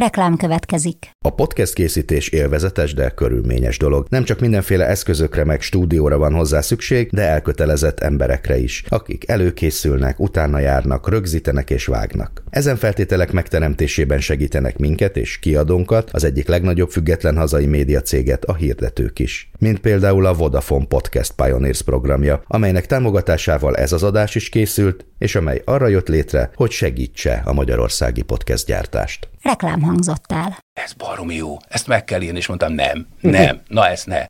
Reklám következik. A podcast készítés élvezetes, de körülményes dolog. Nem csak mindenféle eszközökre meg stúdióra van hozzá szükség, de elkötelezett emberekre is, akik előkészülnek, utána járnak, rögzítenek és vágnak. Ezen feltételek megteremtésében segítenek minket és kiadónkat, az egyik legnagyobb független hazai média céget, a hirdetők is. Mint például a Vodafone Podcast Pioneers programja, amelynek támogatásával ez az adás is készült, és amely arra jött létre, hogy segítse a magyarországi podcast gyártást. Reklám hangzott el. Ez baromi jó, ezt meg kell írni, és mondtam nem, nem, na ezt ne.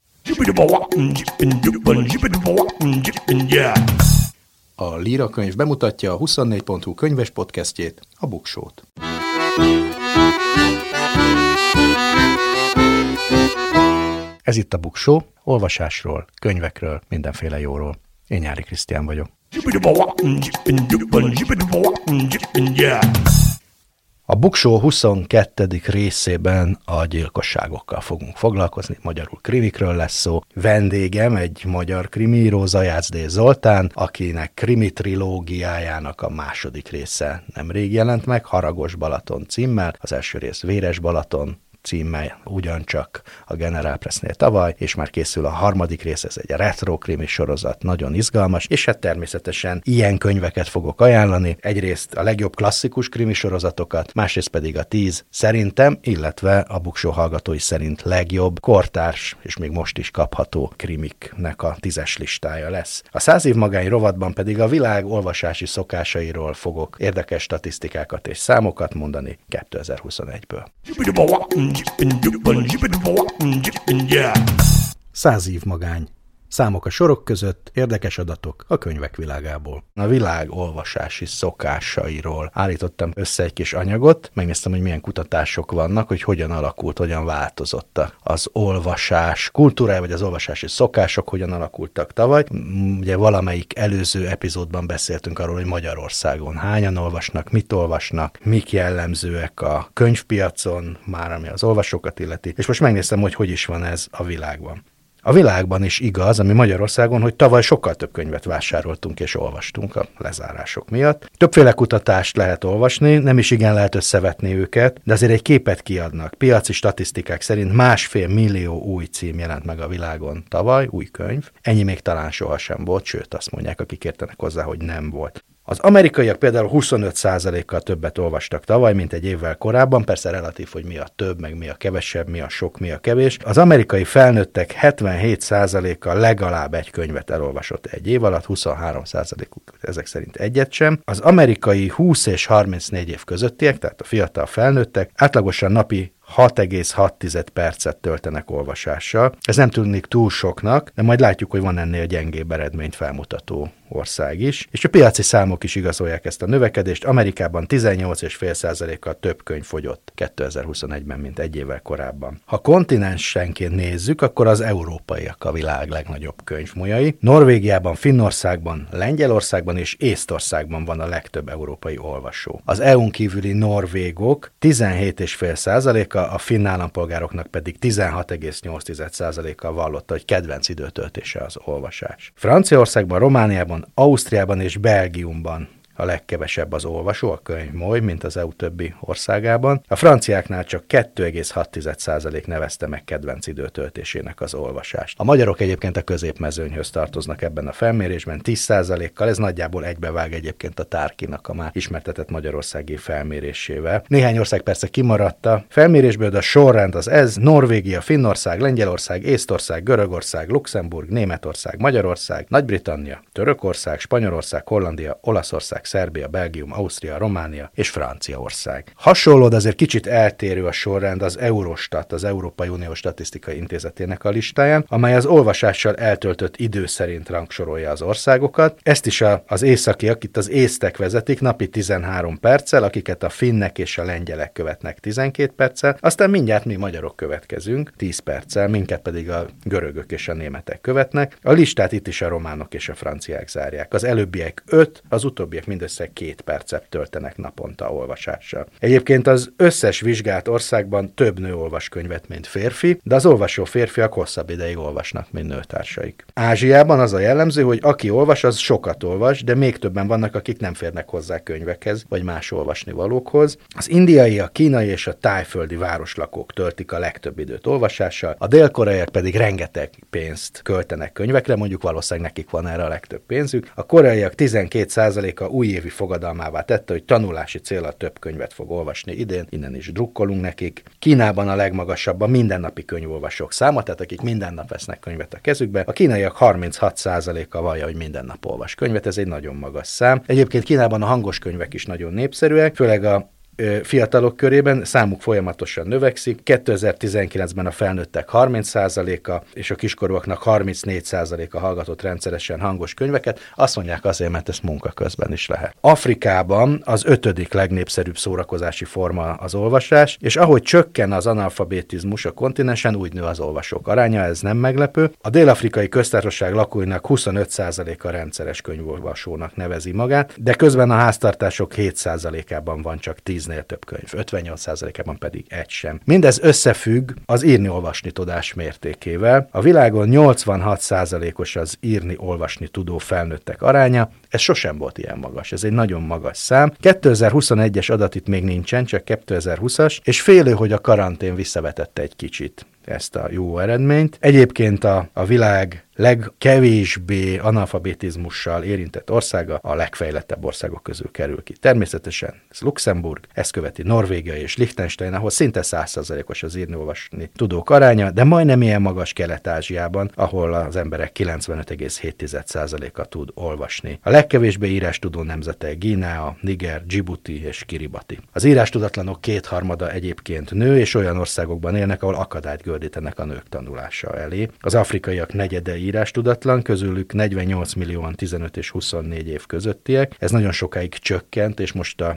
A Líra könyv bemutatja a 24.hu könyves podcastjét, a Buksót. Ez itt a Buksó, olvasásról, könyvekről, mindenféle jóról. Én Nyári Krisztián vagyok. A Buksó 22. részében a gyilkosságokkal fogunk foglalkozni, magyarul krimikről lesz szó. Vendégem egy magyar krimíró, Zajász D. Zoltán, akinek krimi trilógiájának a második része nemrég jelent meg, Haragos Balaton címmel, az első rész Véres Balaton, címmel ugyancsak a General Pressnél tavaly, és már készül a harmadik rész, ez egy retro krimi sorozat, nagyon izgalmas, és hát természetesen ilyen könyveket fogok ajánlani. Egyrészt a legjobb klasszikus krimi sorozatokat, másrészt pedig a tíz szerintem, illetve a Buksó hallgatói szerint legjobb kortárs, és még most is kapható krimiknek a tízes listája lesz. A száz év magány rovatban pedig a világ olvasási szokásairól fogok érdekes statisztikákat és számokat mondani 2021-ből. Száz év magány. Számok a sorok között, érdekes adatok a könyvek világából. A világ olvasási szokásairól állítottam össze egy kis anyagot, megnéztem, hogy milyen kutatások vannak, hogy hogyan alakult, hogyan változott az olvasás kultúrája, vagy az olvasási szokások hogyan alakultak tavaly. Ugye valamelyik előző epizódban beszéltünk arról, hogy Magyarországon hányan olvasnak, mit olvasnak, mik jellemzőek a könyvpiacon, már ami az olvasókat illeti, és most megnéztem, hogy hogy is van ez a világban. A világban is igaz, ami Magyarországon, hogy tavaly sokkal több könyvet vásároltunk és olvastunk a lezárások miatt. Többféle kutatást lehet olvasni, nem is igen lehet összevetni őket, de azért egy képet kiadnak. Piaci statisztikák szerint másfél millió új cím jelent meg a világon tavaly, új könyv. Ennyi még talán sohasem volt, sőt azt mondják, akik értenek hozzá, hogy nem volt. Az amerikaiak például 25%-kal többet olvastak tavaly, mint egy évvel korábban, persze relatív, hogy mi a több, meg mi a kevesebb, mi a sok, mi a kevés. Az amerikai felnőttek 77%-kal legalább egy könyvet elolvasott egy év alatt, 23%-uk ezek szerint egyet sem. Az amerikai 20 és 34 év közöttiek, tehát a fiatal felnőttek átlagosan napi 6,6 percet töltenek olvasással. Ez nem tűnik túl soknak, de majd látjuk, hogy van ennél gyengébb eredményt felmutató ország is, és a piaci számok is igazolják ezt a növekedést. Amerikában 18,5%-kal több könyv fogyott 2021-ben, mint egy évvel korábban. Ha kontinensenként nézzük, akkor az európaiak a világ legnagyobb könyvmujai. Norvégiában, Finnországban, Lengyelországban és Észtországban van a legtöbb európai olvasó. Az EU-n kívüli norvégok 17,5%-a, a finn állampolgároknak pedig 16,8%-kal vallotta, hogy kedvenc időtöltése az olvasás. Franciaországban, Romániában, Ausztriában és Belgiumban a legkevesebb az olvasó, a könyv moly, mint az EU többi országában. A franciáknál csak 2,6% nevezte meg kedvenc időtöltésének az olvasást. A magyarok egyébként a középmezőnyhöz tartoznak ebben a felmérésben 10%-kal, ez nagyjából egybevág egyébként a Tárkinak a már ismertetett magyarországi felmérésével. Néhány ország persze kimaradta. Felmérésből a sorrend az ez, Norvégia, Finnország, Lengyelország, Észtország, Görögország, Luxemburg, Németország, Magyarország, Nagy-Britannia, Törökország, Spanyolország, Hollandia, Olaszország, Szerbia, Belgium, Ausztria, Románia és Franciaország. Hasonló, de azért kicsit eltérő a sorrend az Eurostat, az Európai Unió Statisztikai Intézetének a listáján, amely az olvasással eltöltött idő szerint rangsorolja az országokat. Ezt is az északiak, itt az észtek vezetik napi 13 perccel, akiket a finnek és a lengyelek követnek 12 perccel, aztán mindjárt mi magyarok következünk 10 perccel, minket pedig a görögök és a németek követnek. A listát itt is a románok és a franciák zárják. Az előbbiek 5, az utóbbiak mindössze két percet töltenek naponta olvasással. Egyébként az összes vizsgált országban több nő olvas könyvet, mint férfi, de az olvasó férfiak hosszabb ideig olvasnak, mint nőtársaik. Ázsiában az a jellemző, hogy aki olvas, az sokat olvas, de még többen vannak, akik nem férnek hozzá könyvekhez, vagy más olvasni valókhoz. Az indiai, a kínai és a tájföldi városlakók töltik a legtöbb időt olvasással, a dél-koreaiak pedig rengeteg pénzt költenek könyvekre, mondjuk valószínűleg nekik van erre a legtöbb pénzük. A koreaiak 12%-a újévi fogadalmává tette, hogy tanulási célra több könyvet fog olvasni idén, innen is drukkolunk nekik. Kínában a legmagasabb a mindennapi könyvolvasók száma, tehát akik minden nap vesznek könyvet a kezükbe. A kínaiak 36%-a vallja, hogy minden nap olvas könyvet, ez egy nagyon magas szám. Egyébként Kínában a hangos könyvek is nagyon népszerűek, főleg a fiatalok körében számuk folyamatosan növekszik. 2019-ben a felnőttek 30%-a és a kiskorúaknak 34%-a hallgatott rendszeresen hangos könyveket. Azt mondják azért, mert ezt munka közben is lehet. Afrikában az ötödik legnépszerűbb szórakozási forma az olvasás, és ahogy csökken az analfabetizmus a kontinensen, úgy nő az olvasók aránya, ez nem meglepő. A dél-afrikai köztársaság lakóinak 25%-a rendszeres könyvolvasónak nevezi magát, de közben a háztartások 7%-ában van csak 10 10-nél több könyv, 58%-ában pedig egy sem. Mindez összefügg az írni-olvasni tudás mértékével. A világon 86%-os az írni-olvasni tudó felnőttek aránya, ez sosem volt ilyen magas, ez egy nagyon magas szám. 2021-es adat itt még nincsen, csak 2020-as, és félő, hogy a karantén visszavetette egy kicsit ezt a jó eredményt. Egyébként a, a világ legkevésbé analfabetizmussal érintett országa a legfejlettebb országok közül kerül ki. Természetesen ez Luxemburg, ezt követi Norvégia és Liechtenstein, ahol szinte 100%-os az írni-olvasni tudók aránya, de majdnem ilyen magas Kelet-Ázsiában, ahol az emberek 95,7%-a tud olvasni. A legkevésbé írás tudó nemzetek Guinea, Niger, Djibouti és Kiribati. Az írás tudatlanok kétharmada egyébként nő, és olyan országokban élnek, ahol akadályt gördítenek a nők tanulása elé. Az afrikaiak negyede írás tudatlan, közülük 48 millióan 15 és 24 év közöttiek. Ez nagyon sokáig csökkent, és most a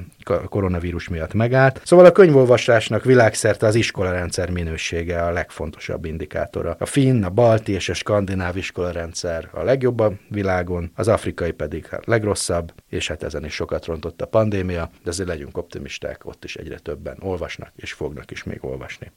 koronavírus miatt megállt. Szóval a könyvolvasásnak világszerte az iskolarendszer minősége a legfontosabb indikátora. A finn, a balti és a skandináv iskolarendszer a legjobb a világon, az afrikai pedig a legrosszabb, és hát ezen is sokat rontott a pandémia, de azért legyünk optimisták, ott is egyre többen olvasnak, és fognak is még olvasni.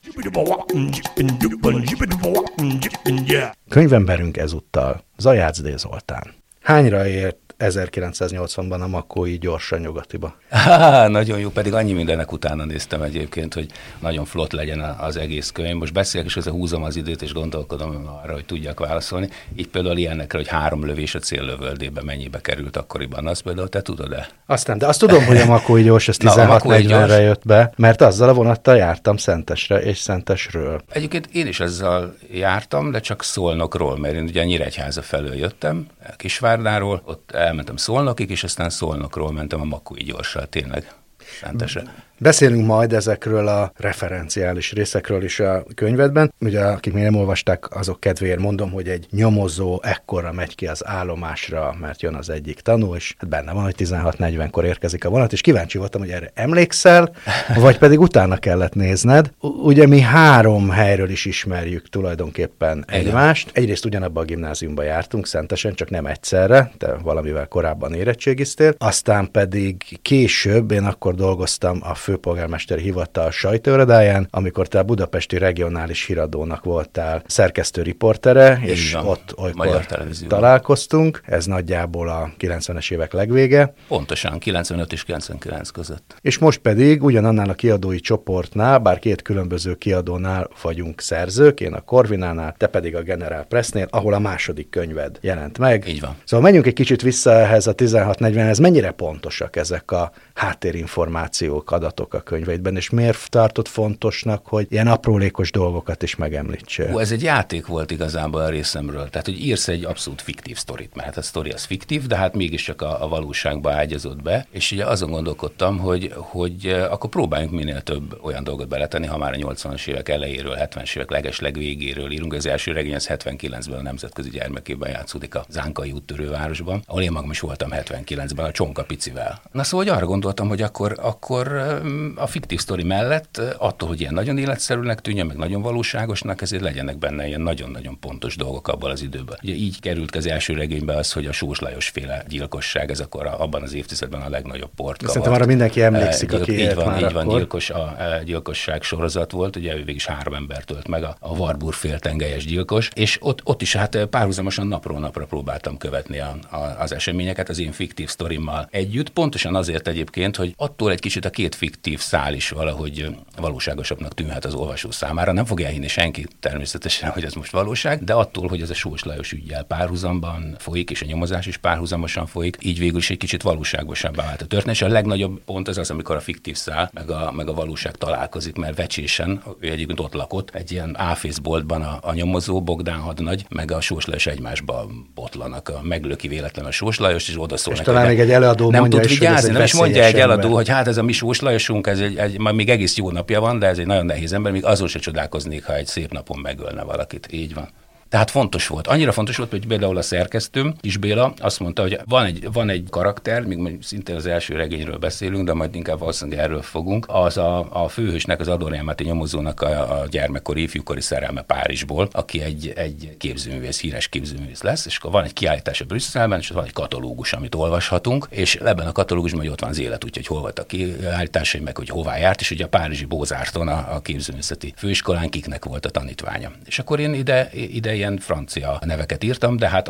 Könyvemberünk ezúttal Zajács D. Zoltán. Hányra ért 1980-ban a Makói gyorsan nyugatiba. Há, nagyon jó, pedig annyi mindenek utána néztem egyébként, hogy nagyon flott legyen az egész könyv. Most beszélek, és ezzel húzom az időt, és gondolkodom arra, hogy tudjak válaszolni. Így például ilyenekre, hogy három lövés a céllövöldébe mennyibe került akkoriban, azt például te tudod-e? Aztán, de azt tudom, hogy a Makói gyors, ez 16-40-re jött be, mert azzal a vonattal jártam Szentesre és Szentesről. Egyébként én is ezzel jártam, de csak Szolnokról, mert én ugye Nyíregyháza felől jöttem, Kisvárdáról, ott elmentem Szolnokig, és aztán Szolnokról mentem a Makói gyorssal tényleg. Szentesre. Beszélünk majd ezekről a referenciális részekről is a könyvedben. Ugye, akik még nem olvasták, azok kedvéért mondom, hogy egy nyomozó ekkora megy ki az állomásra, mert jön az egyik tanú, és hát benne van, hogy 16.40-kor érkezik a vonat, és kíváncsi voltam, hogy erre emlékszel, vagy pedig utána kellett nézned. Ugye mi három helyről is ismerjük tulajdonképpen egymást. Egyrészt ugyanabban a gimnáziumban jártunk, szentesen, csak nem egyszerre, te valamivel korábban érettségiztél. Aztán pedig később, én akkor dolgoztam a főpolgármester hivatal sajtóradáján, amikor te a budapesti regionális híradónak voltál szerkesztő riportere, és van, ott olykor találkoztunk. Ez nagyjából a 90-es évek legvége. Pontosan, 95 és 99 között. És most pedig ugyanannál a kiadói csoportnál, bár két különböző kiadónál vagyunk szerzők, én a Corvinánál, te pedig a General Pressnél, ahol a második könyved jelent meg. Így van. Szóval menjünk egy kicsit vissza ehhez a 1640-hez. Mennyire pontosak ezek a háttérinformációk, adatok? Adatok a könyveidben, és miért tartott fontosnak, hogy ilyen aprólékos dolgokat is megemlítse? Hú, ez egy játék volt igazából a részemről. Tehát, hogy írsz egy abszolút fiktív sztorit, mert hát a sztori az fiktív, de hát mégiscsak a, a valóságba ágyazott be, és ugye azon gondolkodtam, hogy, hogy akkor próbáljunk minél több olyan dolgot beletenni, ha már a 80-as évek elejéről, 70-es évek legesleg végéről írunk. Az első regény az 79-ben a Nemzetközi Gyermekében játszódik a Zánkai úttörővárosban, ahol én magam is voltam 79-ben a Csonka picivel. Na szóval, hogy arra gondoltam, hogy akkor, akkor a fiktív sztori mellett attól, hogy ilyen nagyon életszerűnek tűnjön, meg nagyon valóságosnak, ezért legyenek benne ilyen nagyon-nagyon pontos dolgok abban az időben. Ugye így került az első regénybe az, hogy a Sós Lajos féle gyilkosság, ez akkor abban az évtizedben a legnagyobb port kavart. Szerintem arra mindenki emlékszik, Gyilk, aki így van, már így van, akkor. gyilkos, a, a gyilkosság sorozat volt, ugye ő végig is három ember tölt meg, a, a Warburg féltengelyes gyilkos, és ott, ott is hát párhuzamosan napról napra próbáltam követni a, a, az eseményeket az én fiktív sztorimmal együtt, pontosan azért egyébként, hogy attól egy kicsit a két fiktív szál is valahogy valóságosabbnak tűnhet az olvasó számára. Nem fogja elhinni senki természetesen, hogy ez most valóság, de attól, hogy ez a Sós Lajos ügyjel párhuzamban folyik, és a nyomozás is párhuzamosan folyik, így végül is egy kicsit valóságosabbá vált a történet. És a legnagyobb pont az az, amikor a fiktív szál meg a, meg a valóság találkozik, mert vecsésen, ő egyébként ott lakott, egy ilyen áfészboltban a, a nyomozó Bogdán hadnagy, meg a Sós Lajos egymásba botlanak, a meglöki véletlenül a Sós Lajos, és oda szól És neki, talán még egy eladó nem tud ez vigyázni, nem is mondja egy eladó, hogy hát ez a mi Sós Lajosunk, ez egy, egy, még egész jó napja van, de ez egy nagyon nehéz ember, még azon se csodálkoznék, ha egy szép napon megölne valakit. Így van. Tehát fontos volt. Annyira fontos volt, hogy például a szerkesztőm, is Béla, azt mondta, hogy van egy, van egy karakter, még mondjuk szintén az első regényről beszélünk, de majd inkább valószínűleg erről fogunk. Az a, a főhősnek, az Adorjámáti nyomozónak a, a gyermekkori, ifjúkori szerelme Párizsból, aki egy, egy képzőművész, híres képzőművész lesz, és akkor van egy kiállítás a Brüsszelben, és van egy katalógus, amit olvashatunk, és ebben a katalógusban hogy ott van az élet, úgyhogy hol volt a kiállításai, meg hogy hová járt, és ugye a Párizsi Bózárton, a, a képzőművészeti főiskolán kiknek volt a tanítványa. És akkor én ide, ide ilyen francia neveket írtam, de hát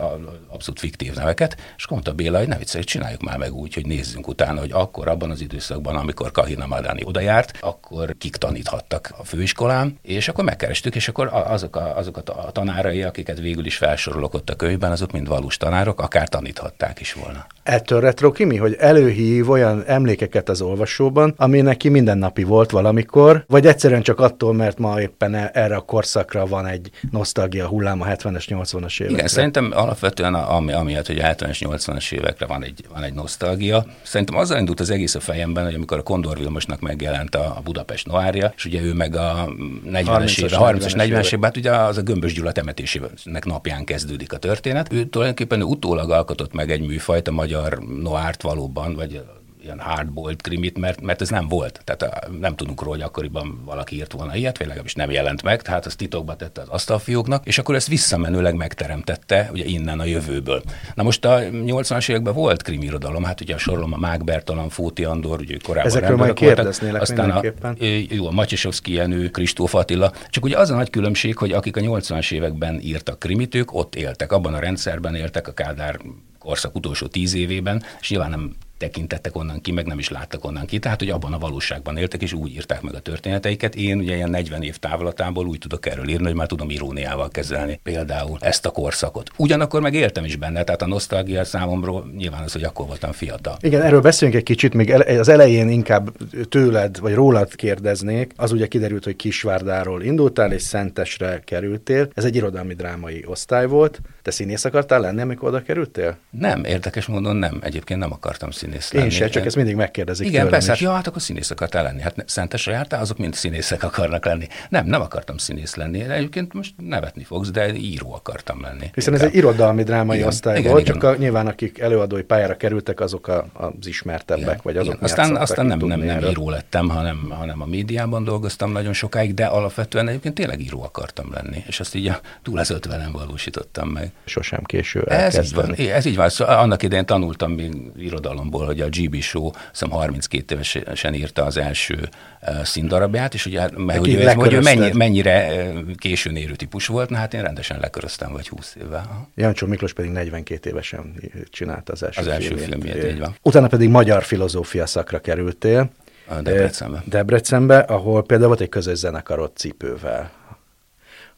abszolút fiktív neveket, és mondta Béla, hogy ne viccelj, csináljuk már meg úgy, hogy nézzünk utána, hogy akkor abban az időszakban, amikor Kahina Madani oda járt, akkor kik taníthattak a főiskolán, és akkor megkerestük, és akkor azok a, azok a tanárai, akiket végül is felsorolok ott a könyvben, azok mind valós tanárok, akár taníthatták is volna. Ettől retro Kimi, hogy előhív olyan emlékeket az olvasóban, ami neki mindennapi volt valamikor, vagy egyszerűen csak attól, mert ma éppen e- erre a korszakra van egy nosztalgia hullám a 70-es, 80-as évekre. Igen, szerintem alapvetően ami, amiatt, hogy a 70-es, 80-as évekre van egy, van egy nosztalgia. Szerintem azzal indult az egész a fejemben, hogy amikor a Kondor Vilmosnak megjelent a, Budapest Noárja, és ugye ő meg a 40-es 30-as, évek, 30-as, 40-es 40-es évek, hát ugye az a Gömbös Gyula temetésének napján kezdődik a történet. Ő tulajdonképpen utólag alkotott meg egy műfajt, a magyar noárt valóban, vagy ilyen hardboiled krimit, mert, mert ez nem volt. Tehát a- nem tudunk róla, hogy akkoriban valaki írt volna ilyet, vagy legalábbis nem jelent meg, tehát az titokba tette az asztalfióknak, és akkor ezt visszamenőleg megteremtette, ugye innen a jövőből. Na most a 80-as években volt krimirodalom, hát ugye a sorolom a Mák Bertalan, Fóti Andor, ugye korábban Ezekről majd kérdeznélek aztán a, jó, a Macsesovszki Jenő, Kristóf Attila. Csak ugye az a nagy különbség, hogy akik a 80-as években írtak krimit, ők ott éltek, abban a rendszerben éltek a Kádár korszak utolsó tíz évében, és nyilván nem tekintettek onnan ki, meg nem is láttak onnan ki, tehát hogy abban a valóságban éltek, és úgy írták meg a történeteiket. Én ugye ilyen 40 év távlatából úgy tudok erről írni, hogy már tudom iróniával kezelni például ezt a korszakot. Ugyanakkor meg éltem is benne, tehát a nosztalgia számomra nyilván az, hogy akkor voltam fiatal. Igen, erről beszéljünk egy kicsit, még az elején inkább tőled, vagy rólad kérdeznék. Az ugye kiderült, hogy Kisvárdáról indultál, és Szentesre kerültél. Ez egy irodalmi drámai osztály volt. Te színész akartál lenni, amikor oda kerültél? Nem, érdekes módon nem. Egyébként nem akartam színész Én lenni. se, csak ezt mindig megkérdezik Igen, persze, hát, is. ja, hát akkor színész akartál lenni. Hát Szentesre jártál, azok mind színészek akarnak lenni. Nem, nem akartam színész lenni. Egyébként most nevetni fogsz, de író akartam lenni. Hiszen ez Inkább. egy irodalmi drámai Igen, osztály igen, volt, igen. csak a, nyilván akik előadói pályára kerültek, azok a, az ismertebbek, Igen, vagy azok igen. Aztán, aztán nem, nem, nem író lettem, hanem, hanem a médiában dolgoztam nagyon sokáig, de alapvetően egyébként tényleg író akartam lenni, és azt így a túl az ötvenen valósítottam meg. Sosem késő Ez így van, elkezdeni. ez így van. Szóval annak idején tanultam még irodalomból, hogy a GB Show, hiszem 32 évesen írta az első uh, színdarabját, és ugye, hát, Neki hogy, ő, hogy ő mennyi, mennyire uh, későn érő típus volt, na hát én rendesen leköröztem, vagy 20 évvel. Jancsó Miklós pedig 42 évesen csinálta az első Az első filmjét. filmjét, így van. Utána pedig magyar filozófia szakra kerültél. A Debrecenbe. Eh, Debrecenbe, ahol például volt egy közös zenekarod cipővel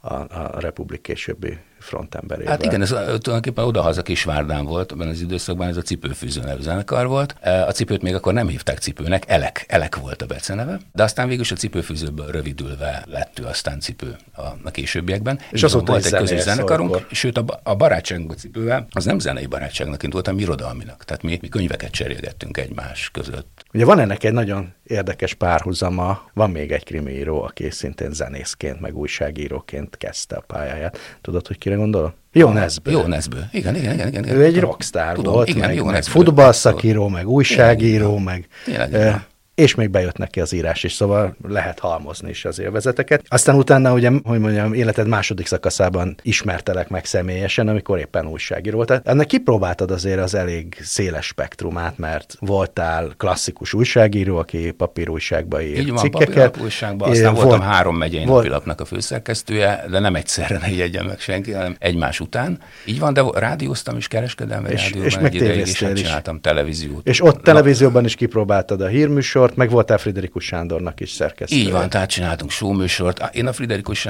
a, a Republik későbbi frontemberével. Hát igen, ez tulajdonképpen odahaza Kisvárdán volt, abban az időszakban ez a cipőfűző nevű zenekar volt. Uh, A cipőt még akkor nem hívták cipőnek, Elek, Elek volt a beceneve, de aztán végül is a cipőfűzőből rövidülve lett ő aztán cipő a, a későbbiekben. És azóta volt egy közös zenekarunk, olykor. sőt a, a barátságunk cipővel az nem zenei barátságnak indult, hanem irodalminak. Tehát mi, mi könyveket cserélgettünk egymás között. Ugye van ennek egy nagyon érdekes párhuzama, van még egy krimiíró, aki szintén zenészként, meg újságíróként kezdte a pályáját. Tudod, hogy kire gondol? Jó Nezbő. Jó Nezbő. Igen, igen, igen. igen, igen. Ő egy rockstar Tudom, volt, igen, meg, meg futballszakíró, meg újságíró, meg... Tényleg, igen. És még bejött neki az írás is, szóval lehet halmozni is az élvezeteket. Aztán utána, ugye, hogy mondjam, életed második szakaszában ismertelek meg személyesen, amikor éppen újságíró volt. Ennek kipróbáltad azért az elég széles spektrumát, mert voltál klasszikus újságíró, aki papírújságba ír Így van, cikkeket. papírújságban, aztán volt, voltam három megyei volt- napilapnak a főszerkesztője, de nem egyszerre ne jegyen meg senki, hanem egymás után. Így van, de rádióztam is kereskedelmi És- rádióban és egy ideig, és hát is. csináltam televíziót. És ott televízióban is kipróbáltad a hírműsort, meg voltál Friderikus Sándornak is szerkesztő. Így van, tehát csináltunk showműsort. Én a Friderikus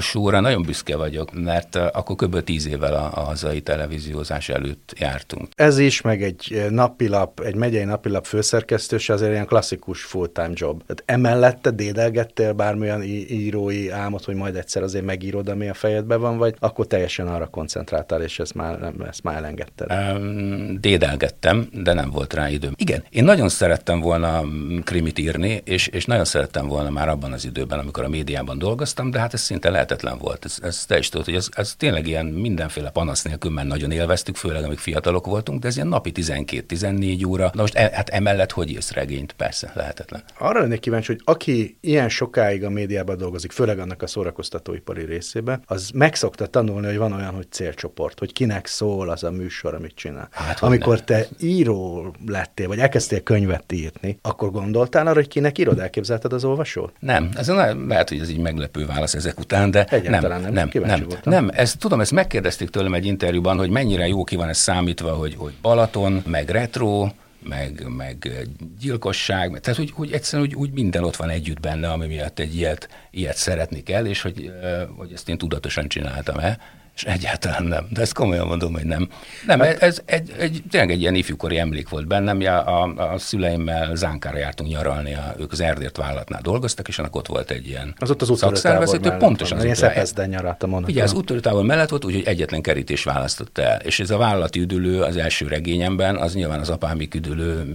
show-ra nagyon büszke vagyok, mert akkor kb. tíz évvel a, a hazai televíziózás előtt jártunk. Ez is, meg egy napilap, egy megyei napilap főszerkesztőse azért ilyen klasszikus full-time job. Tehát emellette dédelgettél bármilyen írói álmot, hogy majd egyszer azért megírod, ami a fejedben van, vagy akkor teljesen arra koncentráltál, és ezt már, nem, ezt már elengedted. Um, dédelgettem, de nem volt rá időm. Igen, én nagyon szerettem volna mm, krimit írni, és, és nagyon szerettem volna már abban az időben, amikor a médiában dolgoztam, de hát ez szinte lehetetlen volt. Ez, ez te is tudod, hogy ez, ez tényleg ilyen mindenféle panasz nélkül, mert nagyon élveztük, főleg amíg fiatalok voltunk, de ez ilyen napi 12-14 óra. Na most e, hát emellett hogy írsz regényt? Persze, lehetetlen. Arra lennék kíváncsi, hogy aki ilyen sokáig a médiában dolgozik, főleg annak a szórakoztatóipari részében, az megszokta tanulni, hogy van olyan, hogy célcsoport, hogy kinek szól az a műsor, amit csinál. Hát, Amikor ne. te író lettél, vagy elkezdtél könyvet írni, akkor gondoltál arra, hogy kinek írod, elképzelted az olvasót? Nem, ez le- lehet, hogy ez így meglepő válasz ezek után, de Egyáltalán nem, nem, nem, nem, voltam. nem, ezt tudom, ezt megkérdezték tőlem egy interjúban, hogy mennyire jó ki van ez számítva, hogy, hogy Balaton, meg retro, meg, meg gyilkosság, meg- tehát hogy, hogy egyszerűen úgy, úgy minden ott van együtt benne, ami miatt egy ilyet, ilyet szeretni kell, és hogy, hogy ezt én tudatosan csináltam-e, és egyáltalán nem. De ezt komolyan mondom, hogy nem. Nem, Hát- ez egy, egy, tényleg egy ilyen ifjúkori emlék volt bennem. Ja, a, a szüleimmel Zánkára jártunk nyaralni, a, ők az Erdért vállalatnál dolgoztak, és annak ott volt egy ilyen Az ott az úttörőtábor szakszervezet, mellett pontosan van. az Én Szepezden nyaraltam onnan. Ugye az úttörőtábor mellett volt, úgyhogy egyetlen kerítés választotta el. És ez a vállalati üdülő az első regényemben, az nyilván az apámik üdülő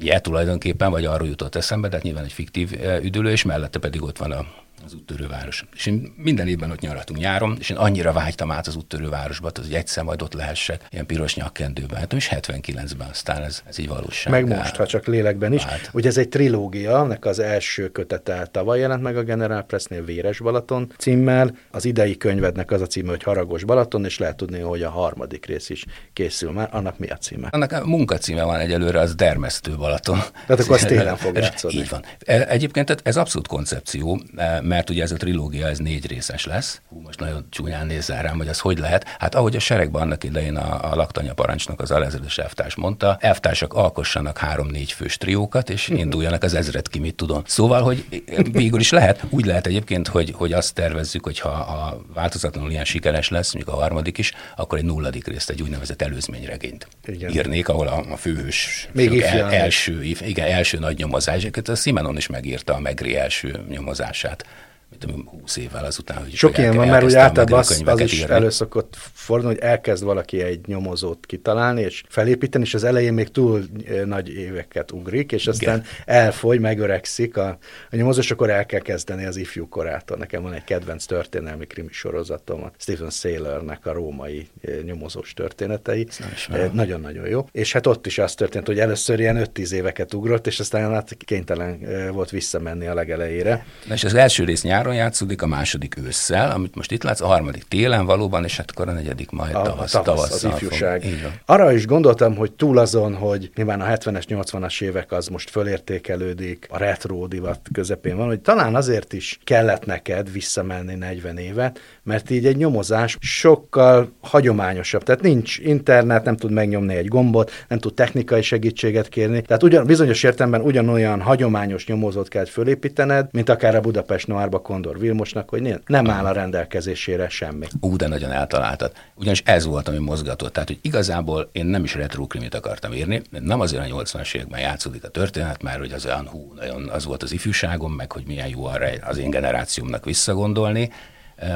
je tulajdonképpen, vagy arról jutott eszembe, de hát nyilván egy fiktív eh, üdülő, és mellette pedig ott van a, az úttörőváros. És én minden évben ott nyaraltunk nyáron, és én annyira vágytam át az úttörővárosba, hogy egyszer majd ott lehessek, ilyen piros nyakkendőben. Hát és 79-ben aztán ez, ez így valóság. Meg most, ha csak lélekben is. Hát. Ugye ez egy trilógia, ennek az első kötete tavaly jelent meg a General Pressnél Véres Balaton címmel. Az idei könyvednek az a címe, hogy Haragos Balaton, és lehet tudni, hogy a harmadik rész is készül már. Annak mi a címe? Annak a munkacíme van egyelőre, az Dermesztő Balaton. Tehát akkor az télen fog játszódni. Így van. E- Egyébként ez abszolút koncepció, e, mert ugye ez a trilógia, ez négy részes lesz. Hú, most nagyon csúnyán nézzel rám, hogy az hogy lehet. Hát ahogy a seregben annak idején a, a laktanya parancsnok, az alezredes elvtárs mondta, elvtársak alkossanak három-négy fős triókat, és induljanak az ezret ki, mit tudom. Szóval, hogy végül is lehet, úgy lehet egyébként, hogy, hogy azt tervezzük, hogy ha a változatlanul ilyen sikeres lesz, mondjuk a harmadik is, akkor egy nulladik részt, egy úgynevezett előzményregényt Igen. írnék, ahol a, a főhős Még el, első, igen, első nagy nyomozás. A Simenon is megírta a Megri első nyomozását, mit tudom, 20 évvel azután, hogy Sok ilyen van, mert ugye általában az, az is írni. elő szokott fordulni, hogy elkezd valaki egy nyomozót kitalálni és felépíteni, és az elején még túl eh, nagy éveket ugrik, és aztán elfogy, megöregszik a, a nyomozó, és akkor el kell kezdeni az ifjú korától. Nekem van egy kedvenc történelmi krimi sorozatom, a Stephen Saylornek a római eh, nyomozós történetei. Eh, Nagyon-nagyon jó. És hát ott is az történt, hogy először ilyen 5-10 éveket ugrott, és aztán hát kénytelen volt visszamenni a legelejére. Na és az első rész nyáron játszódik, a második ősszel, amit most itt látsz, a harmadik télen valóban, és hát akkor a negyedik majd a, tavasz, a tavasz, az tavasszal fog. ifjúság. Arra is gondoltam, hogy túl azon, hogy nyilván a 70-es, 80-as évek az most fölértékelődik, a retro divat közepén van, hogy talán azért is kellett neked visszamenni 40 évet, mert így egy nyomozás sokkal hagyományosabb. Tehát nincs internet, nem tud megnyomni egy gombot, nem tud technikai segítséget kérni. Tehát ugyan, bizonyos értelemben ugyanolyan hagyományos nyomozót kell fölépítened, mint akár a Budapest Noárba Kondor Vilmosnak, hogy nem- áll a rendelkezésére semmi. Ú, de nagyon eltaláltad. Ugyanis ez volt, ami mozgatott. Tehát, hogy igazából én nem is retro krimit akartam írni, nem azért a 80-as években játszódik a történet, mert hogy az olyan hú, nagyon az volt az ifjúságom, meg hogy milyen jó arra az én generációmnak visszagondolni.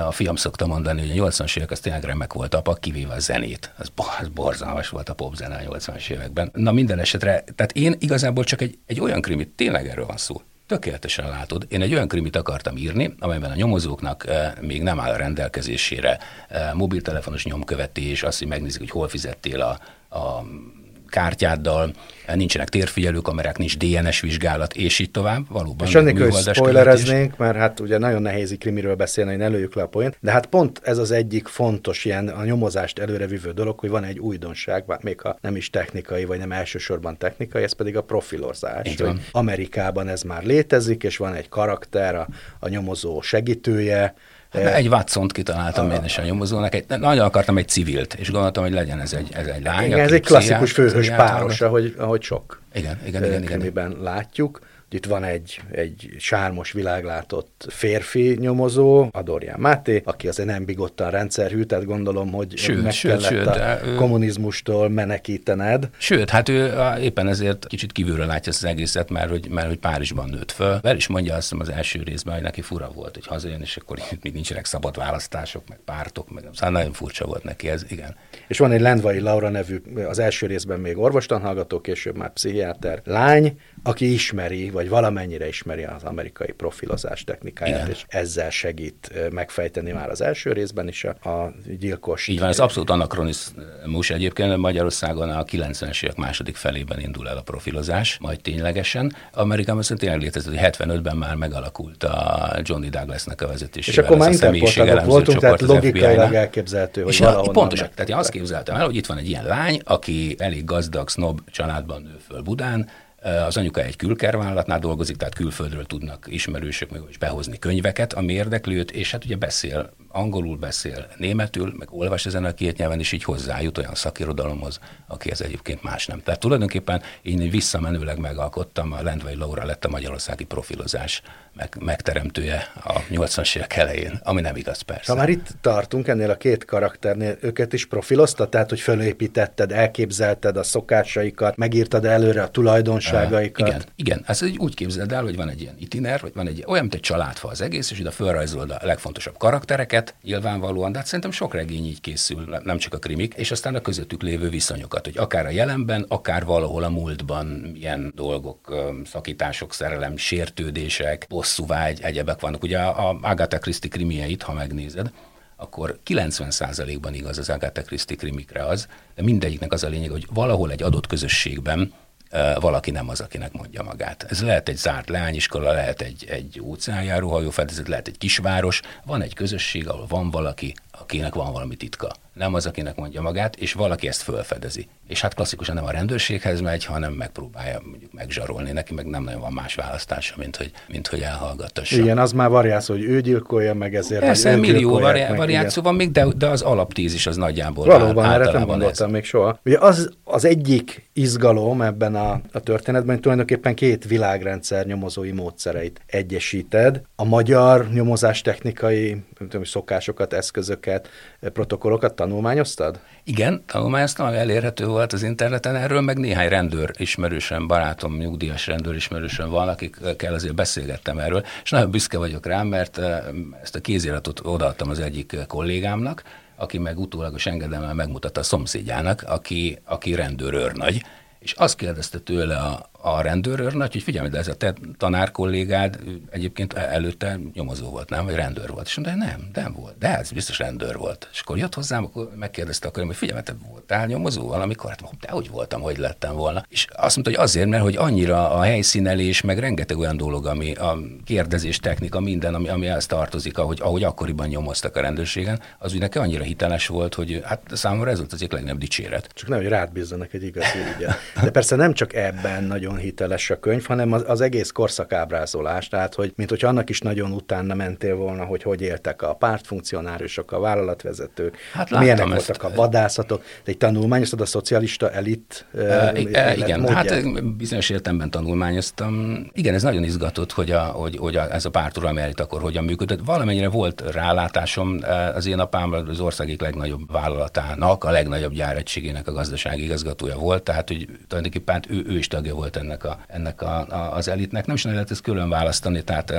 A fiam szokta mondani, hogy a 80-as évek az tényleg remek volt apa, kivéve a zenét. Az, az borzalmas volt a popzene a 80-as években. Na minden esetre, tehát én igazából csak egy, egy olyan krimit, tényleg erről van szó, Tökéletesen látod. Én egy olyan krimit akartam írni, amelyben a nyomozóknak e, még nem áll a rendelkezésére e, mobiltelefonos nyomkövetés, azt, hogy megnézik, hogy hol fizettél a, a kártyáddal, nincsenek térfigyelő kamerák, nincs DNS vizsgálat, és így tovább. Valóban. És annélkül, hogy spoilereznénk, mert hát ugye nagyon nehéz krimiről beszélni, hogy ne lőjük le a point, de hát pont ez az egyik fontos ilyen a nyomozást előrevívő dolog, hogy van egy újdonság, még ha nem is technikai, vagy nem elsősorban technikai, ez pedig a profilozás. Hogy Amerikában ez már létezik, és van egy karakter, a, a nyomozó segítője, Hát, egy watson kitaláltam a, én is a nyomozónak, egy, nagyon akartam egy civilt, és gondoltam, hogy legyen ez egy, ez egy lány. Igen, ez egy klasszikus főhős páros, ahogy, ahogy sok igen, igen, igen, igen, igen. látjuk. Itt van egy, egy sármos világlátott férfi nyomozó, Adorján Máté, aki azért nem bigottan rendszerhű, tehát gondolom, hogy sőt, meg sőt, kellett sőt, a ő... kommunizmustól menekítened. Sőt, hát ő éppen ezért kicsit kívülről látja ezt az egészet, mert hogy, mert hogy Párizsban nőtt föl. El is mondja azt az első részben, hogy neki fura volt, hogy hazajön, és akkor itt még nincsenek szabad választások, meg pártok, meg szóval nagyon furcsa volt neki ez, igen. És van egy Lendvai Laura nevű, az első részben még orvostanhallgató, később már pszichiáter lány, aki ismeri, vagy valamennyire ismeri az amerikai profilozás technikáját, Igen. és ezzel segít megfejteni már az első részben is a, a gyilkos. Így van, ez abszolút anakronizmus egyébként, Magyarországon a 90-es évek második felében indul el a profilozás, majd ténylegesen. Amerikában szerintem tényleg létezett, hogy 75-ben már megalakult a Johnny Douglasnak a vezetésével. És akkor már interportálok voltunk, tehát logikailag elképzelhető, hogy és valahonnan Pontosan, tehát én azt képzeltem el, hogy itt van egy ilyen lány, aki elég gazdag, snob családban nő föl Budán, az anyuka egy külkervállalatnál dolgozik, tehát külföldről tudnak ismerősök meg is behozni könyveket, ami érdekli őt, és hát ugye beszél, angolul beszél, németül, meg olvas ezen a két nyelven, és így hozzájut olyan szakirodalomhoz, aki ez egyébként más nem. Tehát tulajdonképpen én visszamenőleg megalkottam, a Lendvai Laura lett a magyarországi profilozás meg, megteremtője a 80-as évek elején, ami nem igaz persze. Ha már itt tartunk ennél a két karakternél, őket is profiloztad, tehát hogy fölépítetted, elképzelted a szokásaikat, megírtad előre a tulajdonságaikat. Uh, igen, igen, ezt így úgy képzeld el, hogy van egy ilyen itiner, vagy van egy olyan, mint egy családfa az egész, és ide felrajzolod a legfontosabb karaktereket, nyilvánvalóan, de hát szerintem sok regény így készül, nem csak a krimik, és aztán a közöttük lévő viszonyokat, hogy akár a jelenben, akár valahol a múltban milyen dolgok, szakítások, szerelem, sértődések, vágy, egyebek vannak. Ugye a Agatha Christie krimieit, ha megnézed, akkor 90%-ban igaz az Agatha Christie krimikre az, de mindegyiknek az a lényeg, hogy valahol egy adott közösségben valaki nem az, akinek mondja magát. Ez lehet egy zárt leányiskola, lehet egy, egy óceánjáró hajófedezet, lehet egy kisváros, van egy közösség, ahol van valaki, akinek van valami titka. Nem az, akinek mondja magát, és valaki ezt felfedezi. És hát klasszikusan nem a rendőrséghez megy, hanem megpróbálja mondjuk megzsarolni. Neki meg nem nagyon van más választása, mint hogy, mint hogy elhallgatassa. Igen, az már variáció, hogy ő gyilkolja meg ezért. Persze, millió vari- variáció van még, de, de az alaptízis az nagyjából Valóban, erre nem gondoltam ez. még soha. Ugye az, az egyik izgalom ebben a, a történetben, hogy tulajdonképpen két világrendszer nyomozói módszereit egyesíted. A magyar nyomozás technikai tudom, szokásokat, eszközöket, protokollokat tanulmányoztad? Igen, tanulmányoztam, elérhető volt az interneten. Erről meg néhány rendőr ismerősen, barátom, nyugdíjas rendőr ismerősen van, akikkel azért beszélgettem erről, és nagyon büszke vagyok rá, mert eh, ezt a kéziratot odaadtam az egyik kollégámnak, aki meg utólagos engedelmel megmutatta a szomszédjának, aki, aki rendőrőrnagy, és azt kérdezte tőle a, a rendőrőrnagy, hogy figyelj, de ez a te tanár kollégád egyébként előtte nyomozó volt, nem? Vagy rendőr volt. És mondta, nem, nem volt. De ez biztos rendőr volt. És akkor jött hozzám, akkor megkérdezte akkor, hogy figyelj, te voltál nyomozó valamikor? Hát de hogy voltam, hogy lettem volna. És azt mondta, hogy azért, mert hogy annyira a helyszínelés, meg rengeteg olyan dolog, ami a kérdezés technika, minden, ami, ami ezt tartozik, ahogy, ahogy akkoriban nyomoztak a rendőrségen, az úgy annyira hiteles volt, hogy hát számomra ez volt az egyik legnagyobb dicséret. Csak nem, hogy rád bízzanak egy igazi ügyet. De persze nem csak ebben nagyon nagyon hiteles a könyv, hanem az, az egész korszakábrázolás, tehát hogy mint hogy annak is nagyon utána mentél volna, hogy hogy éltek a pártfunkcionárusok, a vállalatvezetők, hát milyenek voltak a vadászatok, egy tanulmányoztad a szocialista elit e, e, Igen, módját. hát bizonyos értelemben tanulmányoztam. Igen, ez nagyon izgatott, hogy, a, hogy, hogy a, ez a párturalmi elit akkor hogyan működött. Valamennyire volt rálátásom az én apám az országik legnagyobb vállalatának, a legnagyobb gyáregységének a gazdasági igazgatója volt, tehát hogy tulajdonképpen hát ő, ő is tagja volt ennek, a, ennek a, a, az elitnek. Nem is lehet ezt külön választani, tehát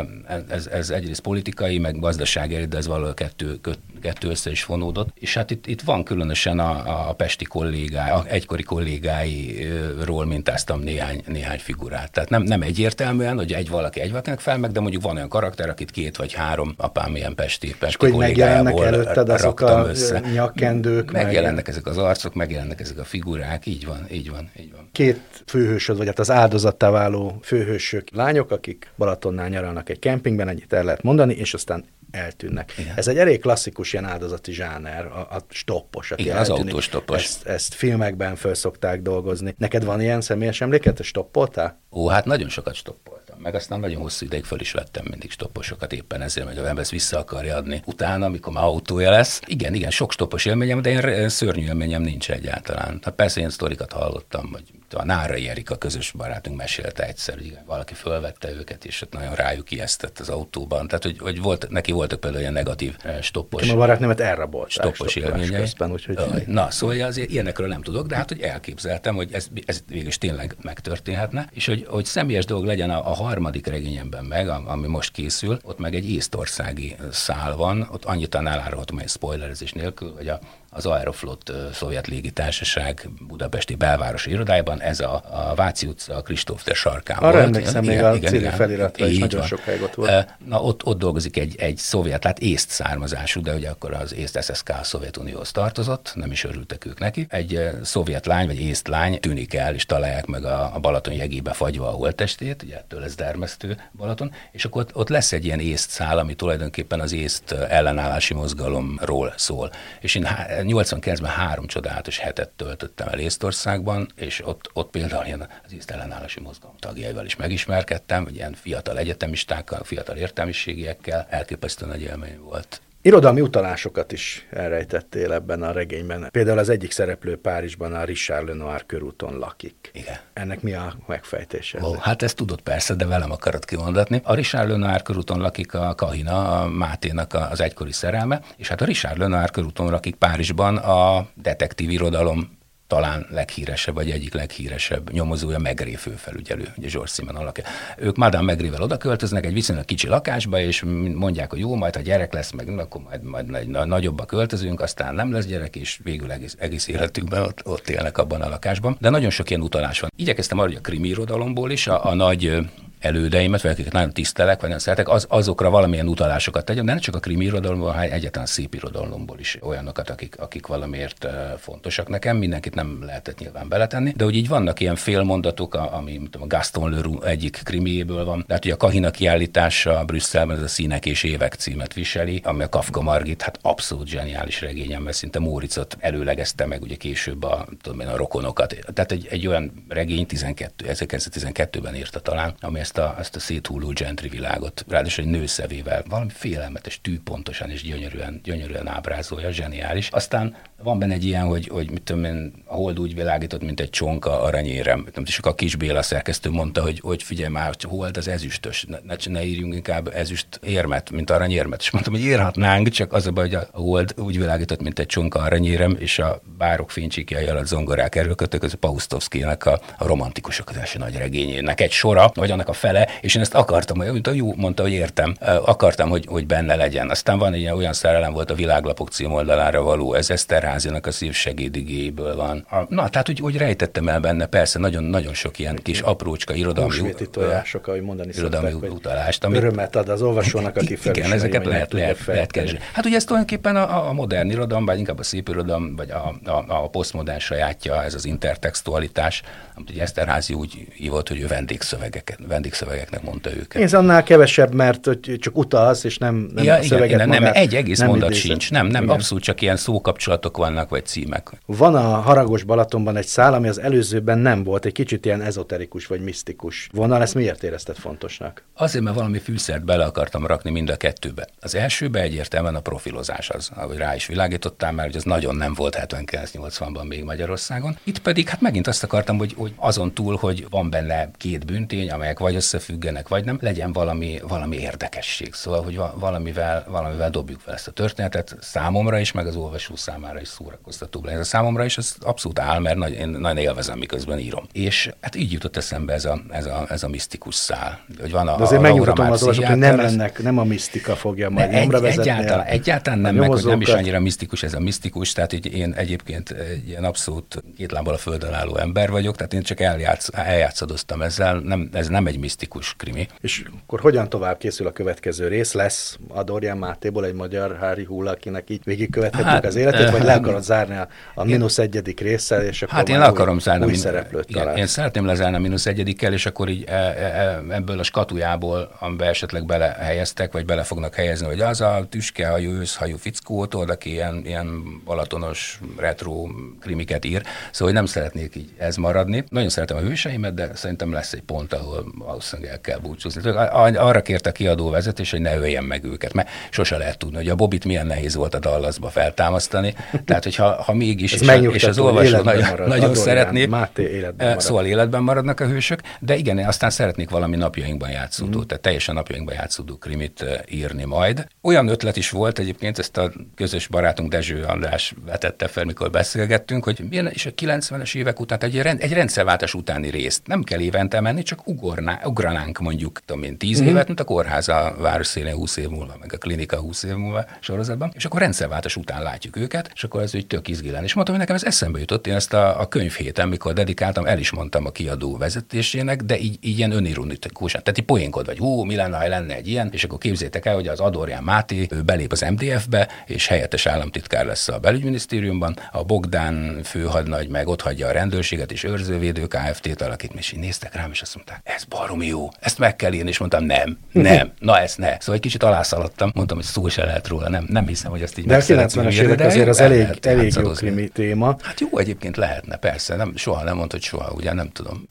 ez, ez egyrészt politikai, meg gazdasági de ez valahol kettő, kettő össze is fonódott. És hát itt, itt van különösen a, a pesti kollégái, a egykori kollégáiról mintáztam néhány, néhány figurát. Tehát nem, nem egyértelműen, hogy egy valaki egy valakinek fel meg, de mondjuk van olyan karakter, akit két vagy három apám ilyen pesti, pesti és megjelennek előtted azok a össze. nyakkendők. Megjelennek meg... ezek az arcok, megjelennek ezek a figurák, így van, így van, így van. Két főhősöd, vagy hát az áldozattá váló főhősök, lányok, akik Balatonnál nyaralnak egy kempingben, ennyit el lehet mondani, és aztán eltűnnek. Igen. Ez egy elég klasszikus ilyen áldozati zsáner, a, a stoppos, aki Igen, eltűnik. az autóstoppos. Ezt, ezt filmekben föl szokták dolgozni. Neked van ilyen személyes emléket, hogy stoppoltál? Ó, hát nagyon sokat stoppoltam. Meg aztán nagyon hosszú ideig föl is vettem mindig stopposokat éppen ezért, hogy a ember ezt vissza akarja adni. Utána, amikor már autója lesz. Igen, igen, sok stoppos élményem, de én szörnyű élményem nincs egyáltalán. Hát persze ilyen sztorikat hallottam, hogy a Nárai Erika közös barátunk mesélte egyszer, hogy valaki fölvette őket, és ott nagyon rájuk ijesztett az autóban. Tehát, hogy, hogy volt, neki voltak például ilyen negatív eh, stoppos. A barátnémet elrabolták stoppos élményei. Közben, úgyhogy... Na, szóval azért ilyenekről nem tudok, de hát, hogy elképzeltem, hogy ez, ez végül tényleg megtörténhetne, és hogy, hogy személyes dolog legyen a, a harmadik regényemben meg, ami most készül, ott meg egy észtországi szál van, ott annyit elárulhatom egy spoilerezés nélkül, hogy a az Aeroflot szovjet légitársaság budapesti belvárosi irodájában, ez a, a Váci utca, a Kristóf ter sarkán Arra volt. emlékszem, még a civil feliratra is nagyon van. sokáig ott volt. Na, ott, ott dolgozik egy, egy szovjet, tehát észt származású, de ugye akkor az észt SSK a Szovjetunióhoz tartozott, nem is örültek ők neki. Egy szovjet lány, vagy észt lány tűnik el, és találják meg a, a Balaton jegébe fagyva a holttestét, ugye ettől ez dermesztő Balaton, és akkor ott, ott lesz egy ilyen észt szál, ami tulajdonképpen az észt ellenállási mozgalomról szól. És én 89-ben három csodálatos hetet töltöttem el Észtországban, és ott, ott például ilyen az észtellenállási mozgalom tagjaival is megismerkedtem, ilyen fiatal egyetemistákkal, fiatal értelmiségiekkel, elképesztő nagy élmény volt. Irodalmi utalásokat is elrejtettél ebben a regényben. Például az egyik szereplő Párizsban a Richard Lenoir körúton lakik. Igen. Ennek mi a megfejtése? Ó, hát ezt tudod persze, de velem akarod kimondatni. A Richard Lenoir körúton lakik a Kahina, a Máténak az egykori szerelme, és hát a Richard Lenoir körúton lakik Párizsban a detektív irodalom talán leghíresebb, vagy egyik leghíresebb nyomozója Megré főfelügyelő, ugye George Simon alakja. Ők Madame Megrével oda költöznek egy viszonylag kicsi lakásba, és mondják, hogy jó, majd ha gyerek lesz, meg akkor majd, majd, nagyobbba költözünk, aztán nem lesz gyerek, és végül egész, egész életükben ott, ott élnek abban a lakásban. De nagyon sok ilyen utalás van. Igyekeztem arra, hogy a krimi irodalomból is a, a nagy elődeimet, vagy akiket nagyon tisztelek, vagy nagyon szeretek, az, azokra valamilyen utalásokat tegyem, de nem csak a krimi irodalomból, hanem egyetlen szép irodalomból is olyanokat, akik, akik valamiért fontosak nekem. Mindenkit nem lehetett nyilván beletenni, de hogy így vannak ilyen félmondatok, ami tudom, a Gaston Leroux egyik krimiéből van. Tehát, hogy a Kahina kiállítása Brüsszelben ez a Színek és évek címet viseli, ami a Kafka Margit, hát abszolút zseniális regényem, mert szinte Móricot előlegezte meg ugye később a, tudom én, a rokonokat. Tehát egy, egy olyan regény 12, 1912-ben írta talán, ami ezt ezt a, ezt a széthulló gentry világot, ráadásul egy nőszevével, valami félelmetes, tűpontosan és gyönyörűen, gyönyörűen ábrázolja, zseniális. Aztán van benne egy ilyen, hogy, hogy mit tudom én, a hold úgy világított, mint egy csonka aranyérem. És a kis Béla szerkesztő mondta, hogy, hogy figyelj már, hogy hold az ezüstös, ne, ne, írjunk inkább ezüst érmet, mint aranyérmet. És mondtam, hogy írhatnánk, csak az a baj, hogy a hold úgy világított, mint egy csonka aranyérem, és a bárok fénycsíkjai alatt zongorák erőkötök, az a Paustovszkinak a, a romantikusok az első nagy regényének egy sora, vagy annak a fele, és én ezt akartam, a jó mondta, hogy értem, akartam, hogy, hogy benne legyen. Aztán van egy olyan szerelem volt a világlapok címoldalára való, ez Eszterházinak a szív segédigéből van. Na, tehát úgy, úgy rejtettem el benne, persze, nagyon-nagyon sok ilyen kis aprócska irodalmi tojások, ahogy mondani irodalmi szokták, utalást. Amit, örömet ad az olvasónak, aki Igen, ezeket lehet, lehet, lehet keresni. Hát ugye ez tulajdonképpen a, a modern irodalom, vagy inkább a szép irodalom, vagy a, a, a posztmodern sajátja, ez az intertextualitás, amit ugye Eszterházi úgy hívott, hogy ő vendégszövegeket, vendégszövegeknek mondta őket. Ez annál kevesebb, mert hogy csak utalsz, és nem, nem ja, a szöveget igen, magát, nem, egy egész nem mondat idézett. sincs. Nem, nem, igen. abszolút csak ilyen szókapcsolatok vannak, vagy címek. Van a Haragos Balatonban egy szál, ami az előzőben nem volt, egy kicsit ilyen ezoterikus, vagy misztikus vonal. Ezt miért érezted fontosnak? Azért, mert valami fűszert bele akartam rakni mind a kettőbe. Az elsőbe egyértelműen a profilozás az, ahogy rá is világítottam, mert hogy az nagyon nem volt 79-80-ban még Magyarországon. Itt pedig hát megint azt akartam, hogy, hogy azon túl, hogy van benne két büntény, amelyek vagy vagy összefüggenek, vagy nem, legyen valami, valami érdekesség. Szóval, hogy valamivel, valamivel dobjuk fel ezt a történetet számomra is, meg az olvasó számára is szórakoztatóbb legyen. Számomra is ez abszolút áll, mert nagy, én nagyon élvezem, miközben írom. És hát így jutott eszembe ez a, ez a, ez a misztikus szál. Hogy van a, De azért megnyugtatom az olvasók, hogy nem, ennek, nem a misztika fogja majd ne, nyomra egy. Egyáltalán, egyáltalán nem, meg, hogy nem is annyira misztikus ez a misztikus, tehát hogy én egyébként egy ilyen abszolút két lábbal a földön álló ember vagyok, tehát én csak eljátsz, eljátszadoztam ezzel, nem, ez nem egy misztikus krimi. És akkor hogyan tovább készül a következő rész? Lesz a Dorian Mátéból egy magyar Hári Hull, akinek így végigkövethetjük hát, az életét, vagy le akarod zárni a, a mínusz egyedik résszel, és akkor Hát én le akarom zárni. Új min- szereplőt igen, Én szeretném lezárni a mínusz egyedikkel, és akkor így e, e, e, ebből a skatujából, amiben esetleg belehelyeztek, vagy bele fognak helyezni, hogy az a tüskehajú, őszhajú fickó, tudod, aki ilyen, ilyen balatonos retro krimiket ír, szóval hogy nem szeretnék így ez maradni. Nagyon szeretem a hőseimet, de szerintem lesz egy pont, ahol valószínűleg el kell búcsúzni. Arra kérte a kiadó vezetés, hogy ne öljen meg őket, mert sose lehet tudni, hogy a Bobit milyen nehéz volt a Dallasba feltámasztani. Tehát, hogyha ha mégis, és, és az olvasó nagyon, marad, nagyon szeretné, Máté életben marad. szóval életben maradnak a hősök, de igen, aztán szeretnék valami napjainkban játszódó, mm. tehát teljesen napjainkban játszódó krimit írni majd. Olyan ötlet is volt egyébként, ezt a közös barátunk Dezső András vetette fel, mikor beszélgettünk, hogy milyen is a 90-es évek után, egy, rend, egy rendszerváltás utáni részt nem kell évente menni, csak ugorná, ugranánk mondjuk, tudom én, 10 mm. évet, mint a kórház a város szélén 20 év múlva, meg a klinika 20 év múlva sorozatban, és akkor rendszerváltás után látjuk őket, és akkor ez úgy tök izgi És mondtam, hogy nekem ez eszembe jutott, én ezt a, a könyvhéten, mikor dedikáltam, el is mondtam a kiadó vezetésének, de így, így ilyen önironikus, tehát így poénkod vagy, hú, mi lenne, ha lenne egy ilyen, és akkor képzétek el, hogy az Adorján Máté ő belép az MDF-be, és helyettes államtitkár lesz a belügyminisztériumban, a Bogdán főhadnagy meg ott hagyja a rendőrséget és őrzővédő KFT-t alakít, és így néztek rám, és azt mondták, ez baromi jó, ezt meg kell írni, és mondtam, nem, nem, na ezt ne. Szóval egy kicsit alászaladtam, mondtam, hogy szó se lehet róla, nem, nem hiszem, hogy ezt így De a 90-es évek azért az elég, elég jó krimi téma. Hát jó, egyébként lehetne, persze, nem, soha nem mondta, hogy soha, ugye nem tudom.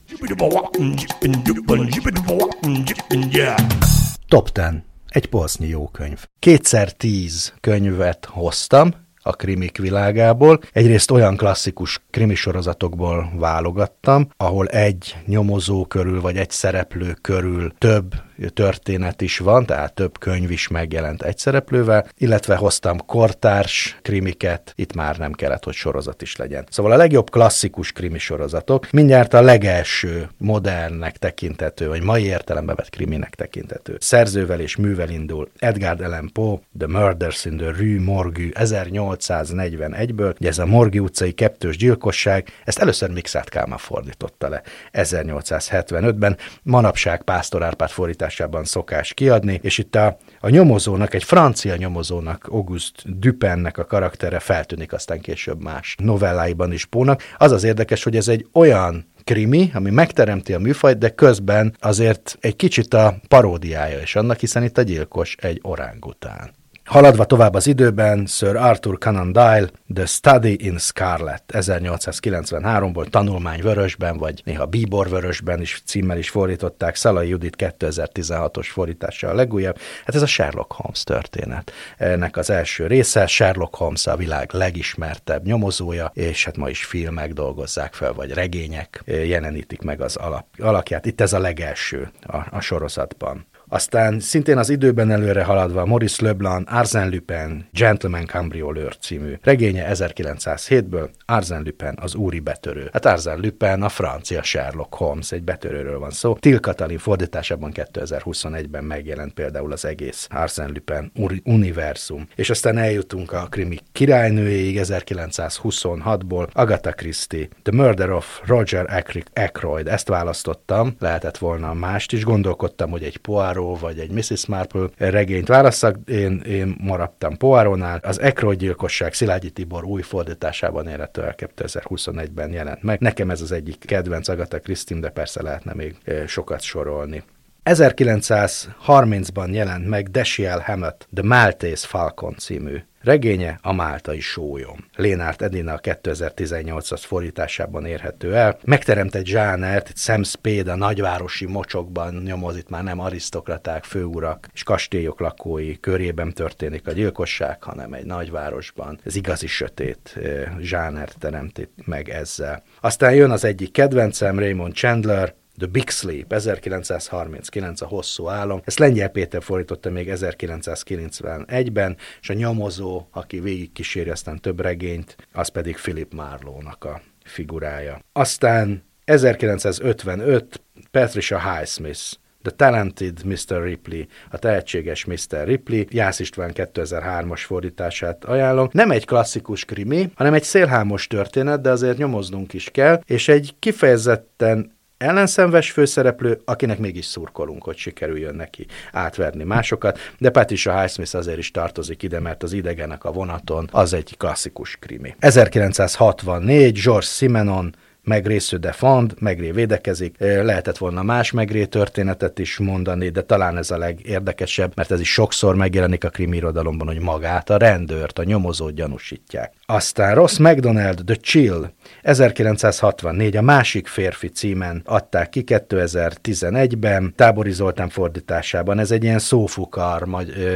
Top 10. Egy polsznyi jó könyv. Kétszer tíz könyvet hoztam, a krimik világából. Egyrészt olyan klasszikus krimisorozatokból válogattam, ahol egy nyomozó körül vagy egy szereplő körül több történet is van, tehát több könyv is megjelent egy szereplővel, illetve hoztam kortárs krimiket, itt már nem kellett, hogy sorozat is legyen. Szóval a legjobb klasszikus krimi sorozatok, mindjárt a legelső modernnek tekintető, vagy mai értelembe vett kriminek tekintető. Szerzővel és művel indul Edgar Allan Poe, The Murders in the Rue Morgue 1841-ből, ugye ez a Morgi utcai kettős gyilkosság, ezt először Mixát Kálmán fordította le 1875-ben, manapság Pásztor Árpád fordítás fordításában szokás kiadni, és itt a, a nyomozónak, egy francia nyomozónak, Auguste Dupinnek a karaktere feltűnik aztán később más novelláiban is Pónak. Az az érdekes, hogy ez egy olyan krimi, ami megteremti a műfajt, de közben azért egy kicsit a paródiája is annak, hiszen itt a gyilkos egy orángután. Haladva tovább az időben, Sir Arthur Conan Doyle, The Study in Scarlet, 1893-ból tanulmány vörösben, vagy néha bíbor vörösben is címmel is fordították, Szalai Judit 2016-os fordítása a legújabb. Hát ez a Sherlock Holmes történet. Ennek az első része, Sherlock Holmes a világ legismertebb nyomozója, és hát ma is filmek dolgozzák fel, vagy regények jelenítik meg az alap, alakját. Itt ez a legelső a, a sorozatban. Aztán szintén az időben előre haladva Maurice Leblanc Arsène Lupin Gentleman Cambrioleur című regénye 1907-ből Arsène Lupin az úri betörő. Hát Arsène Lupin a francia Sherlock Holmes, egy betörőről van szó. Til Katalin fordításában 2021-ben megjelent például az egész Arsène Lupin univerzum. És aztán eljutunk a krimi királynőjéig 1926-ból Agatha Christie, The Murder of Roger Ackroyd. Ezt választottam, lehetett volna mást is, gondolkodtam, hogy egy Poirot Poirot vagy egy Mrs. Marple regényt válasszak, én, én maradtam Poirónál. Az Ekroy gyilkosság Szilágyi Tibor új fordításában érhető el 2021-ben jelent meg. Nekem ez az egyik kedvenc Agatha Christie, de persze lehetne még sokat sorolni. 1930-ban jelent meg Dashiell Hammett The Maltese Falcon című Regénye a Máltai Sólyom. Lénárt Edina a 2018-as fordításában érhető el. Megteremt egy zsánert, Sam Spade a nagyvárosi mocsokban nyomoz, itt már nem arisztokraták, főurak és kastélyok lakói körében történik a gyilkosság, hanem egy nagyvárosban. Ez igazi sötét zsánert teremt meg ezzel. Aztán jön az egyik kedvencem, Raymond Chandler, The Big Sleep, 1939, a hosszú álom. Ezt Lengyel Péter fordította még 1991-ben, és a nyomozó, aki végigkíséri aztán több regényt, az pedig Philip Marlowe-nak a figurája. Aztán 1955 Patricia Highsmith, The Talented Mr. Ripley, a tehetséges Mr. Ripley, Jász István 2003-as fordítását ajánlom. Nem egy klasszikus krimi, hanem egy szélhámos történet, de azért nyomoznunk is kell, és egy kifejezetten ellenszenves főszereplő, akinek mégis szurkolunk, hogy sikerüljön neki átverni másokat, de Patricia Highsmith azért is tartozik ide, mert az idegenek a vonaton az egy klasszikus krimi. 1964, George Simenon, Megré de fond, Megré védekezik. Lehetett volna más Megré történetet is mondani, de talán ez a legérdekesebb, mert ez is sokszor megjelenik a krimi irodalomban, hogy magát a rendőrt, a nyomozót gyanúsítják. Aztán Ross McDonald, The Chill, 1964 a másik férfi címen adták ki 2011-ben, Tábori Zoltán fordításában. Ez egy ilyen szófukar,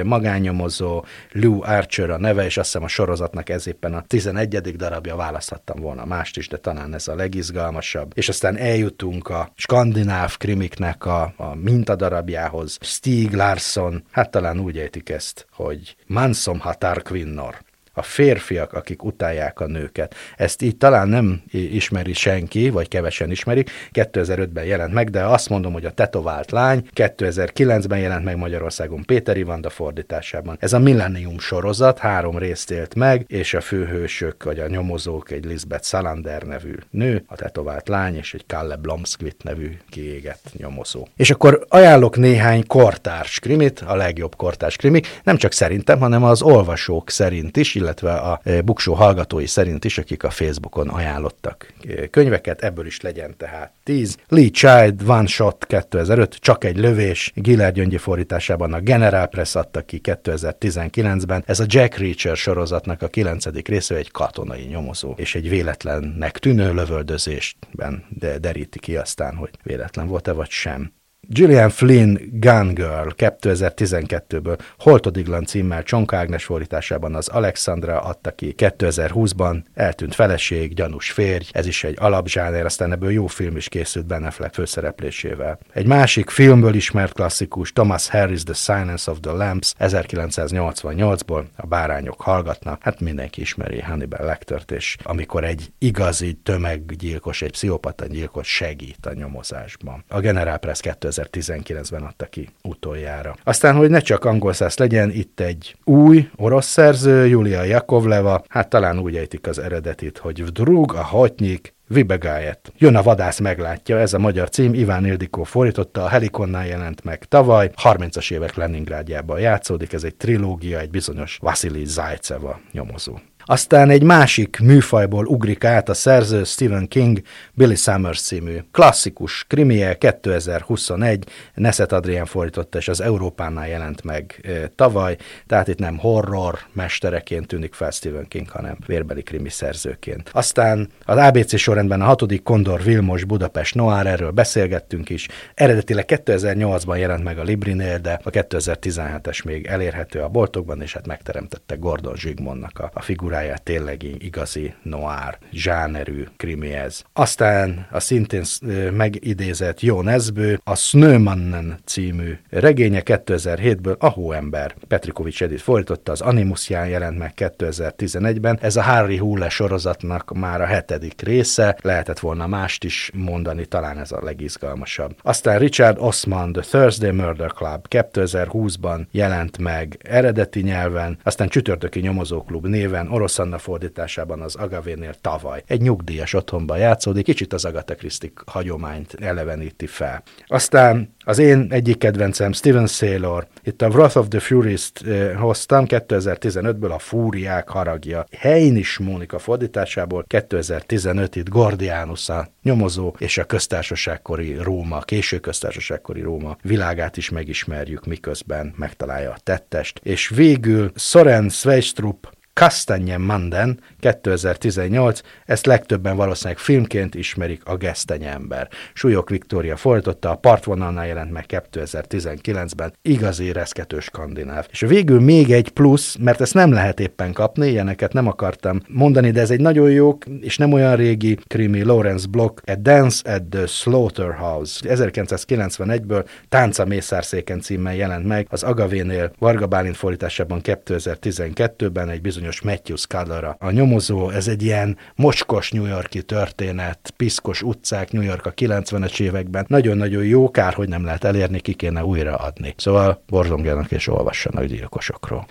magánnyomozó, Lou Archer a neve, és azt hiszem a sorozatnak ez éppen a 11. darabja, választhattam volna mást is, de talán ez a legizgalmasabb. És aztán eljutunk a skandináv krimiknek a, a mintadarabjához. Stieg Larsson, hát talán úgy ejtik ezt, hogy Mansom Hatar Kvinnor a férfiak, akik utálják a nőket. Ezt így talán nem ismeri senki, vagy kevesen ismerik. 2005-ben jelent meg, de azt mondom, hogy a tetovált lány 2009-ben jelent meg Magyarországon Péter Ivanda fordításában. Ez a Millennium sorozat három részt élt meg, és a főhősök, vagy a nyomozók egy Lisbeth Salander nevű nő, a tetovált lány, és egy Kalle Blomskvit nevű kiégett nyomozó. És akkor ajánlok néhány kortárs krimit, a legjobb kortárs krimik, nem csak szerintem, hanem az olvasók szerint is, illetve a e, buksó hallgatói szerint is, akik a Facebookon ajánlottak e, könyveket, ebből is legyen tehát 10. Lee Child, One Shot 2005, csak egy lövés, Giller Gyöngyi fordításában a General Press adta ki 2019-ben. Ez a Jack Reacher sorozatnak a 9. része egy katonai nyomozó, és egy véletlennek tűnő lövöldözésben de deríti ki aztán, hogy véletlen volt-e vagy sem. Gillian Flynn Gun Girl 2012-ből Holtodiglan címmel Csonka Ágnes fordításában az Alexandra adta ki 2020-ban, eltűnt feleség, gyanús férj, ez is egy alapzsáner, aztán ebből jó film is készült Ben Affleck főszereplésével. Egy másik filmből ismert klasszikus Thomas Harris The Silence of the Lambs 1988-ból, a bárányok hallgatnak, hát mindenki ismeri Hannibal Lectert, és amikor egy igazi tömeggyilkos, egy pszichopata gyilkos segít a nyomozásban. A General Press 2000 2019-ben adta ki utoljára. Aztán, hogy ne csak angol száz legyen, itt egy új orosz szerző, Julia Jakovleva, hát talán úgy ejtik az eredetit, hogy Drug a hotnyik, Vibegájet. Jön a vadász meglátja, ez a magyar cím, Iván Ildikó fordította, a Helikonnál jelent meg tavaly, 30-as évek Leningrádjában játszódik, ez egy trilógia, egy bizonyos Vasili Zajceva nyomozó. Aztán egy másik műfajból ugrik át a szerző Stephen King Billy Summers című klasszikus krimie 2021, Neset Adrián fordította, és az Európánál jelent meg e, tavaly, tehát itt nem horror mestereként tűnik fel Stephen King, hanem vérbeli krimi szerzőként. Aztán az ABC sorrendben a hatodik Kondor Vilmos Budapest Noir, erről beszélgettünk is. Eredetileg 2008-ban jelent meg a Librinél, de a 2017-es még elérhető a boltokban, és hát megteremtette Gordon Zsigmondnak a, a figurát figuráját tényleg igazi noir, zsánerű krimi ez. Aztán a szintén megidézett Jó Nezbő, a Snömannen című regénye 2007-ből a Hóember. Petrikovics Edith fordította, az Animusján jelent meg 2011-ben. Ez a Harry Hulle sorozatnak már a hetedik része, lehetett volna mást is mondani, talán ez a legizgalmasabb. Aztán Richard Osman, The Thursday Murder Club 2020-ban jelent meg eredeti nyelven, aztán Csütörtöki Nyomozóklub néven orosz Orosz Anna fordításában az Agavénél tavaly. Egy nyugdíjas otthonban játszódik, kicsit az Agatha Christie hagyományt eleveníti fel. Aztán az én egyik kedvencem Steven Saylor, itt a Wrath of the Furies-t eh, hoztam 2015-ből a Fúriák haragja. Heinis Mónika fordításából 2015 itt Gordianus a nyomozó és a köztársaságkori Róma, késő köztársaságkori Róma világát is megismerjük, miközben megtalálja a tettest. És végül Soren Sveistrup Kastanyen Manden 2018, ezt legtöbben valószínűleg filmként ismerik a Gesztenye ember. Súlyok Viktória fordította, a partvonalnál jelent meg 2019-ben, igazi reszkető skandináv. És végül még egy plusz, mert ezt nem lehet éppen kapni, ilyeneket nem akartam mondani, de ez egy nagyon jó és nem olyan régi krimi Lawrence Block, A Dance at the Slaughterhouse. 1991-ből Tánca Mészárszéken címmel jelent meg, az Agavénél Varga Bálint fordításában 2012-ben egy bizonyos Matthew Scudder a nyomozó. Ez egy ilyen mocskos New Yorki történet, piszkos utcák New York a 90-es években. Nagyon-nagyon jó, kár, hogy nem lehet elérni, ki kéne újra adni. Szóval borzongjanak és olvassanak gyilkosokról.